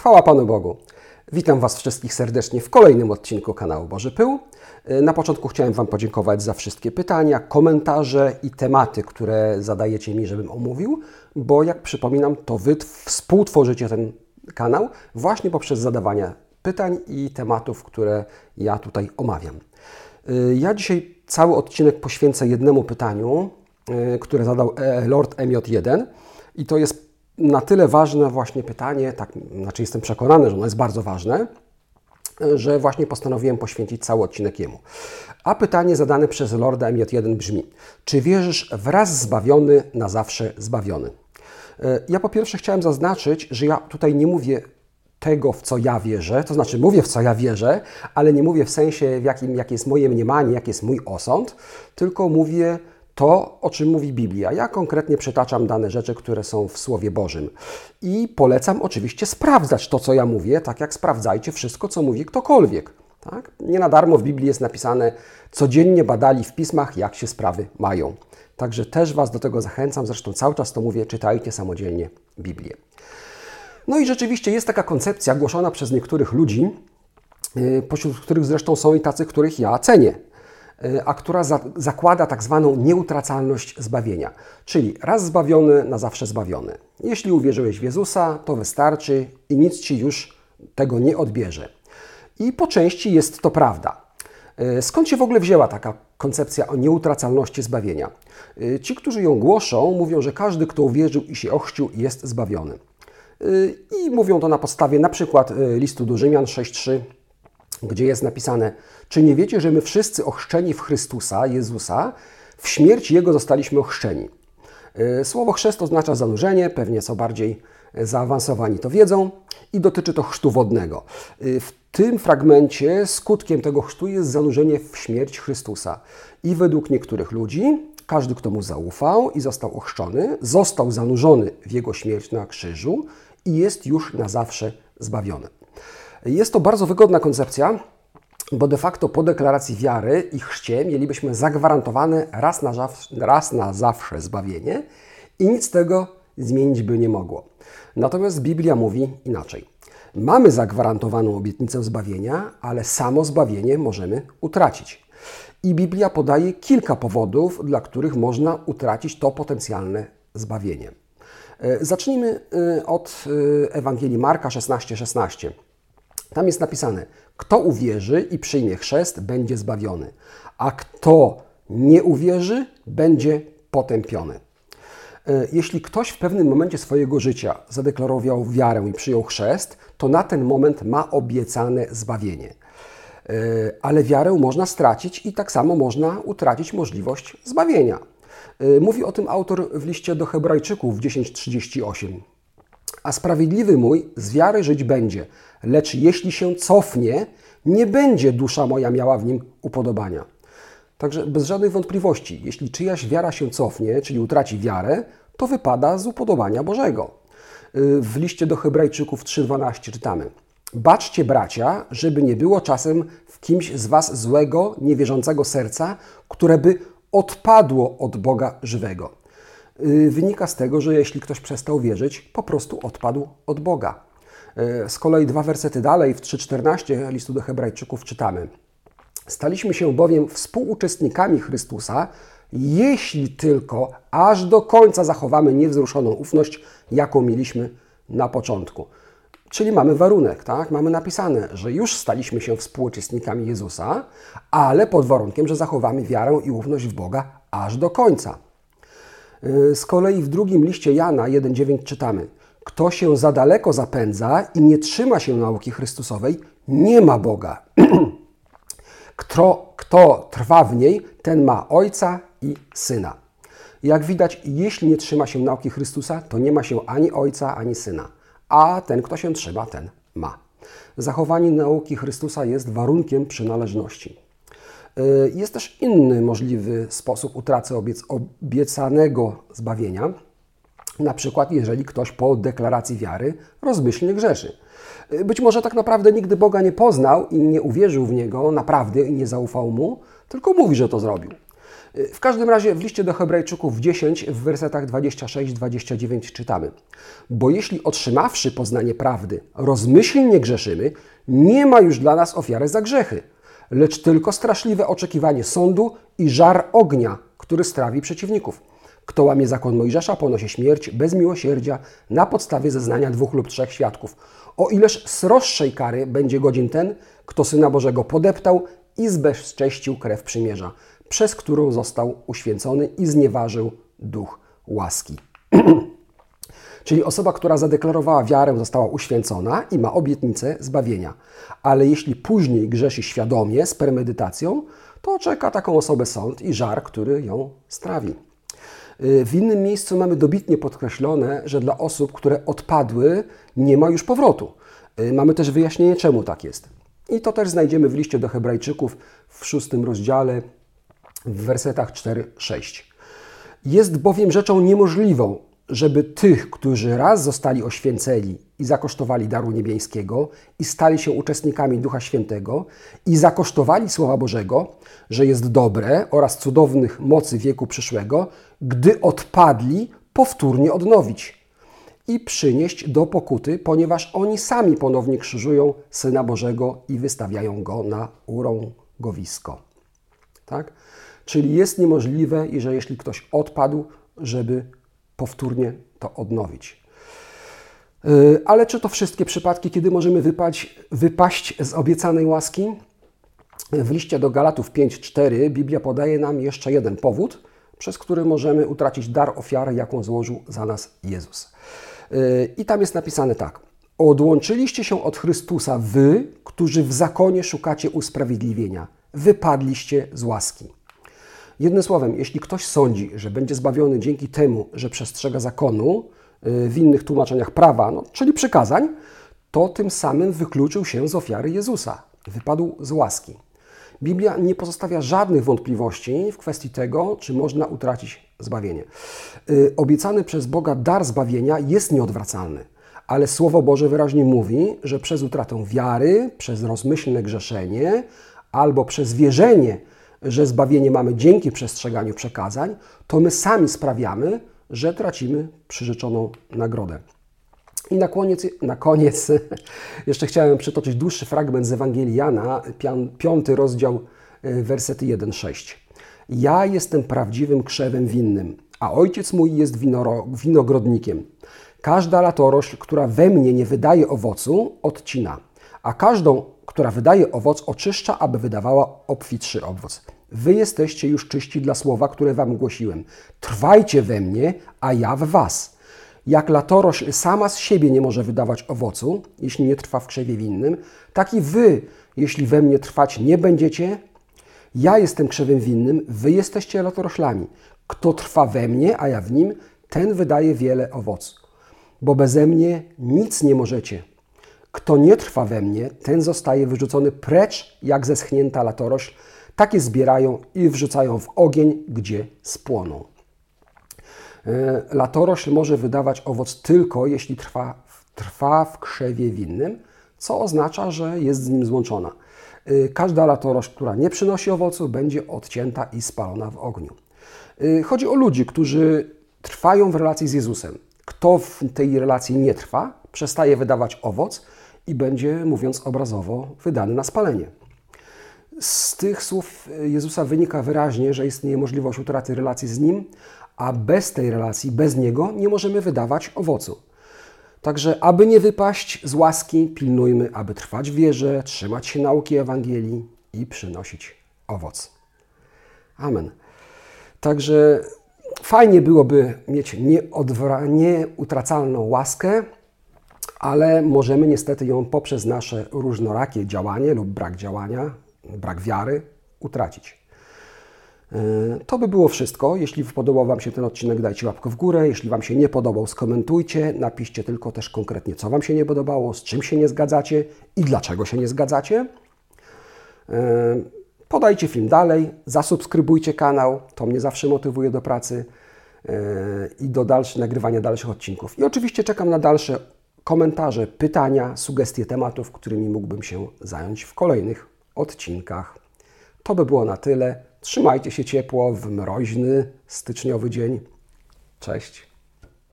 Chwała Panu Bogu. Witam Was wszystkich serdecznie w kolejnym odcinku kanału Boży Pył. Na początku chciałem Wam podziękować za wszystkie pytania, komentarze i tematy, które zadajecie mi, żebym omówił, bo jak przypominam, to Wy współtworzycie ten kanał właśnie poprzez zadawanie pytań i tematów, które ja tutaj omawiam. Ja dzisiaj cały odcinek poświęcę jednemu pytaniu, które zadał Lord MJ1 i to jest na tyle ważne właśnie pytanie, tak, znaczy jestem przekonany, że ono jest bardzo ważne, że właśnie postanowiłem poświęcić cały odcinek jemu. A pytanie zadane przez Lorda MJ1 brzmi: Czy wierzysz wraz zbawiony, na zawsze zbawiony? Ja po pierwsze chciałem zaznaczyć, że ja tutaj nie mówię tego, w co ja wierzę, to znaczy mówię, w co ja wierzę, ale nie mówię w sensie, w jakim, jakie jest moje mniemanie, jaki jest mój osąd, tylko mówię to, o czym mówi Biblia. Ja konkretnie przytaczam dane rzeczy, które są w Słowie Bożym. I polecam oczywiście sprawdzać to, co ja mówię, tak jak sprawdzajcie wszystko, co mówi ktokolwiek. Tak? Nie na darmo w Biblii jest napisane, codziennie badali w pismach, jak się sprawy mają. Także też Was do tego zachęcam, zresztą cały czas to mówię, czytajcie samodzielnie Biblię. No i rzeczywiście jest taka koncepcja głoszona przez niektórych ludzi, y, pośród których zresztą są i tacy, których ja cenię. Y, a która za, zakłada tak zwaną nieutracalność zbawienia, czyli raz zbawiony, na zawsze zbawiony. Jeśli uwierzyłeś w Jezusa, to wystarczy i nic ci już tego nie odbierze. I po części jest to prawda. Y, skąd się w ogóle wzięła taka koncepcja o nieutracalności zbawienia? Y, ci, którzy ją głoszą, mówią, że każdy, kto uwierzył i się ochrzcił, jest zbawiony. I mówią to na podstawie na przykład listu do Rzymian 6.3 gdzie jest napisane: Czy nie wiecie, że my wszyscy ochrzczeni w Chrystusa, Jezusa, w śmierć Jego zostaliśmy ochrzczeni? E, słowo chrzest oznacza zanurzenie, pewnie co bardziej zaawansowani to wiedzą, i dotyczy to chrztu wodnego. E, w tym fragmencie skutkiem tego chrztu jest zanurzenie w śmierć Chrystusa. I według niektórych ludzi, każdy, kto mu zaufał i został ochrzczony, został zanurzony w jego śmierć na krzyżu i jest już na zawsze zbawiony. Jest to bardzo wygodna koncepcja, bo de facto po deklaracji wiary i chrzcie mielibyśmy zagwarantowane raz na, raz na zawsze zbawienie i nic tego zmienić by nie mogło. Natomiast Biblia mówi inaczej. Mamy zagwarantowaną obietnicę zbawienia, ale samo zbawienie możemy utracić. I Biblia podaje kilka powodów, dla których można utracić to potencjalne zbawienie. E, zacznijmy e, od e, Ewangelii Marka 16:16. 16. Tam jest napisane: Kto uwierzy i przyjmie chrzest, będzie zbawiony, a kto nie uwierzy, będzie potępiony. E, jeśli ktoś w pewnym momencie swojego życia zadeklarował wiarę i przyjął chrzest, to na ten moment ma obiecane zbawienie. E, ale wiarę można stracić i tak samo można utracić możliwość zbawienia. E, mówi o tym autor w liście do Hebrajczyków 10:38 a sprawiedliwy mój z wiary żyć będzie. Lecz jeśli się cofnie, nie będzie dusza moja miała w nim upodobania. Także bez żadnej wątpliwości, jeśli czyjaś wiara się cofnie, czyli utraci wiarę, to wypada z upodobania Bożego. Y, w liście do Hebrajczyków 3:12 czytamy: Baczcie, bracia, żeby nie było czasem w kimś z was złego, niewierzącego serca, które by odpadło od Boga żywego. Y, wynika z tego, że jeśli ktoś przestał wierzyć, po prostu odpadł od Boga. Y, z kolei dwa wersety dalej, w 3,14 listu do Hebrajczyków czytamy: Staliśmy się bowiem współuczestnikami Chrystusa, jeśli tylko aż do końca zachowamy niewzruszoną ufność, jaką mieliśmy na początku. Czyli mamy warunek, tak? Mamy napisane, że już staliśmy się współuczestnikami Jezusa, ale pod warunkiem, że zachowamy wiarę i ufność w Boga aż do końca. Y, z kolei w drugim liście Jana 1,9 czytamy: Kto się za daleko zapędza i nie trzyma się nauki Chrystusowej, nie ma Boga. Kto, kto trwa w niej, ten ma Ojca i Syna. Jak widać, jeśli nie trzyma się nauki Chrystusa, to nie ma się ani Ojca, ani Syna. A ten, kto się trzyma, ten ma. Zachowanie nauki Chrystusa jest warunkiem przynależności. Y, jest też inny możliwy sposób utraty obiecanego zbawienia, na przykład jeżeli ktoś po deklaracji wiary rozmyślnie grzeszy. Być może tak naprawdę nigdy Boga nie poznał i nie uwierzył w Niego naprawdę i nie zaufał Mu, tylko mówi, że to zrobił. W każdym razie w liście do Hebrajczyków 10 w wersetach 26-29 czytamy: Bo jeśli otrzymawszy poznanie prawdy, rozmyślnie grzeszymy, nie ma już dla nas ofiary za grzechy, lecz tylko straszliwe oczekiwanie sądu i żar ognia, który strawi przeciwników. Kto łamie zakon Mojżesza, ponosi śmierć bez miłosierdzia na podstawie zeznania dwóch lub trzech świadków. O ileż sroższej kary będzie godzin ten, kto Syna Bożego podeptał i zbezcześcił krew przymierza, przez którą został uświęcony i znieważył duch łaski. Czyli osoba, która zadeklarowała wiarę, została uświęcona i ma obietnicę zbawienia. Ale jeśli później grzeszy świadomie, z premedytacją, to czeka taką osobę sąd i żar, który ją strawi. Y, w innym miejscu mamy dobitnie podkreślone, że dla osób, które odpadły, nie ma już powrotu. Y, mamy też wyjaśnienie, czemu tak jest. I to też znajdziemy w liście do Hebrajczyków w szóstym rozdziale, w wersetach 4-6. Jest bowiem rzeczą niemożliwą, żeby tych, którzy raz zostali oświęceni i zakosztowali daru niebieskiego i stali się uczestnikami Ducha Świętego i zakosztowali Słowa Bożego, że jest dobre oraz cudownych mocy wieku przyszłego, gdy odpadli, powtórnie odnowić i przynieść do pokuty, ponieważ oni sami ponownie krzyżują Syna Bożego i wystawiają Go na urągowisko. Tak? Czyli jest niemożliwe, że jeśli ktoś odpadł, żeby powtórnie to odnowić. Y, ale czy to wszystkie przypadki, kiedy możemy wypaść, wypaść z obiecanej łaski? W liście do Galatów 5:4 Biblia podaje nam jeszcze jeden powód, przez który możemy utracić dar ofiary, jaką złożył za nas Jezus. Y, I tam jest napisane tak: Odłączyliście się od Chrystusa wy, którzy w zakonie szukacie usprawiedliwienia. Wypadliście z łaski. Jednym słowem, jeśli ktoś sądzi, że będzie zbawiony dzięki temu, że przestrzega zakonu y, w innych tłumaczeniach prawa, no, czyli przykazań, to tym samym wykluczył się z ofiary Jezusa. Wypadł z łaski. Biblia nie pozostawia żadnych wątpliwości w kwestii tego, czy można utracić zbawienie. Y, obiecany przez Boga dar zbawienia jest nieodwracalny, ale Słowo Boże wyraźnie mówi, że przez utratę wiary, przez rozmyślne grzeszenie albo przez wierzenie, że zbawienie mamy dzięki przestrzeganiu przekazań, to my sami sprawiamy, że tracimy przyrzeczoną nagrodę. I na koniec, na koniec jeszcze chciałem przytoczyć dłuższy fragment z Ewangelii Jana, piąty rozdział, y, wersety 1-6. Ja jestem prawdziwym krzewem winnym, a ojciec mój jest winogrodnikiem. Każda latorośl, która we mnie nie wydaje owocu, odcina, a każdą, która wydaje owoc, oczyszcza, aby wydawała obfitszy owoc. Wy jesteście już czyści dla słowa, które wam głosiłem. Trwajcie we mnie, a ja w was. Jak latorośl sama z siebie nie może wydawać owocu, jeśli nie trwa w krzewie winnym, tak i wy, jeśli we mnie trwać nie będziecie, ja jestem krzewem winnym, wy jesteście latoroślami. Kto trwa we mnie, a ja w nim, ten wydaje wiele owocu. Bo beze mnie nic nie możecie. Kto nie trwa we mnie, ten zostaje wyrzucony precz, jak zeschnięta latorośl, takie zbierają i wrzucają w ogień, gdzie spłoną. E, latorośl może wydawać owoc tylko jeśli trwa, trwa w krzewie winnym, co oznacza, że jest z nim złączona. E, każda latorośl, która nie przynosi owocu, będzie odcięta i spalona w ogniu. E, chodzi o ludzi, którzy trwają w relacji z Jezusem. Kto w tej relacji nie trwa, przestaje wydawać owoc i będzie, mówiąc obrazowo, wydany na spalenie. Z tych słów Jezusa wynika wyraźnie, że istnieje możliwość utraty relacji z Nim, a bez tej relacji, bez Niego nie możemy wydawać owocu. Także, aby nie wypaść z łaski, pilnujmy, aby trwać w wierze, trzymać się nauki Ewangelii i przynosić owoc. Amen. Także fajnie byłoby mieć nieutracalną łaskę, ale możemy niestety ją poprzez nasze różnorakie działanie lub brak działania, brak wiary utracić. E, to by było wszystko. Jeśli podobał Wam się ten odcinek, dajcie łapkę w górę. Jeśli Wam się nie podobał, skomentujcie. Napiszcie tylko też konkretnie, co Wam się nie podobało, z czym się nie zgadzacie i dlaczego się nie zgadzacie. E, podajcie film dalej, zasubskrybujcie kanał, to mnie zawsze motywuje do pracy e, i do dalszego nagrywania dalszych odcinków. I oczywiście czekam na dalsze komentarze, pytania, sugestie tematów, którymi mógłbym się zająć w kolejnych odcinkach. To by było na tyle. Trzymajcie się ciepło w mroźny styczniowy dzień. Cześć.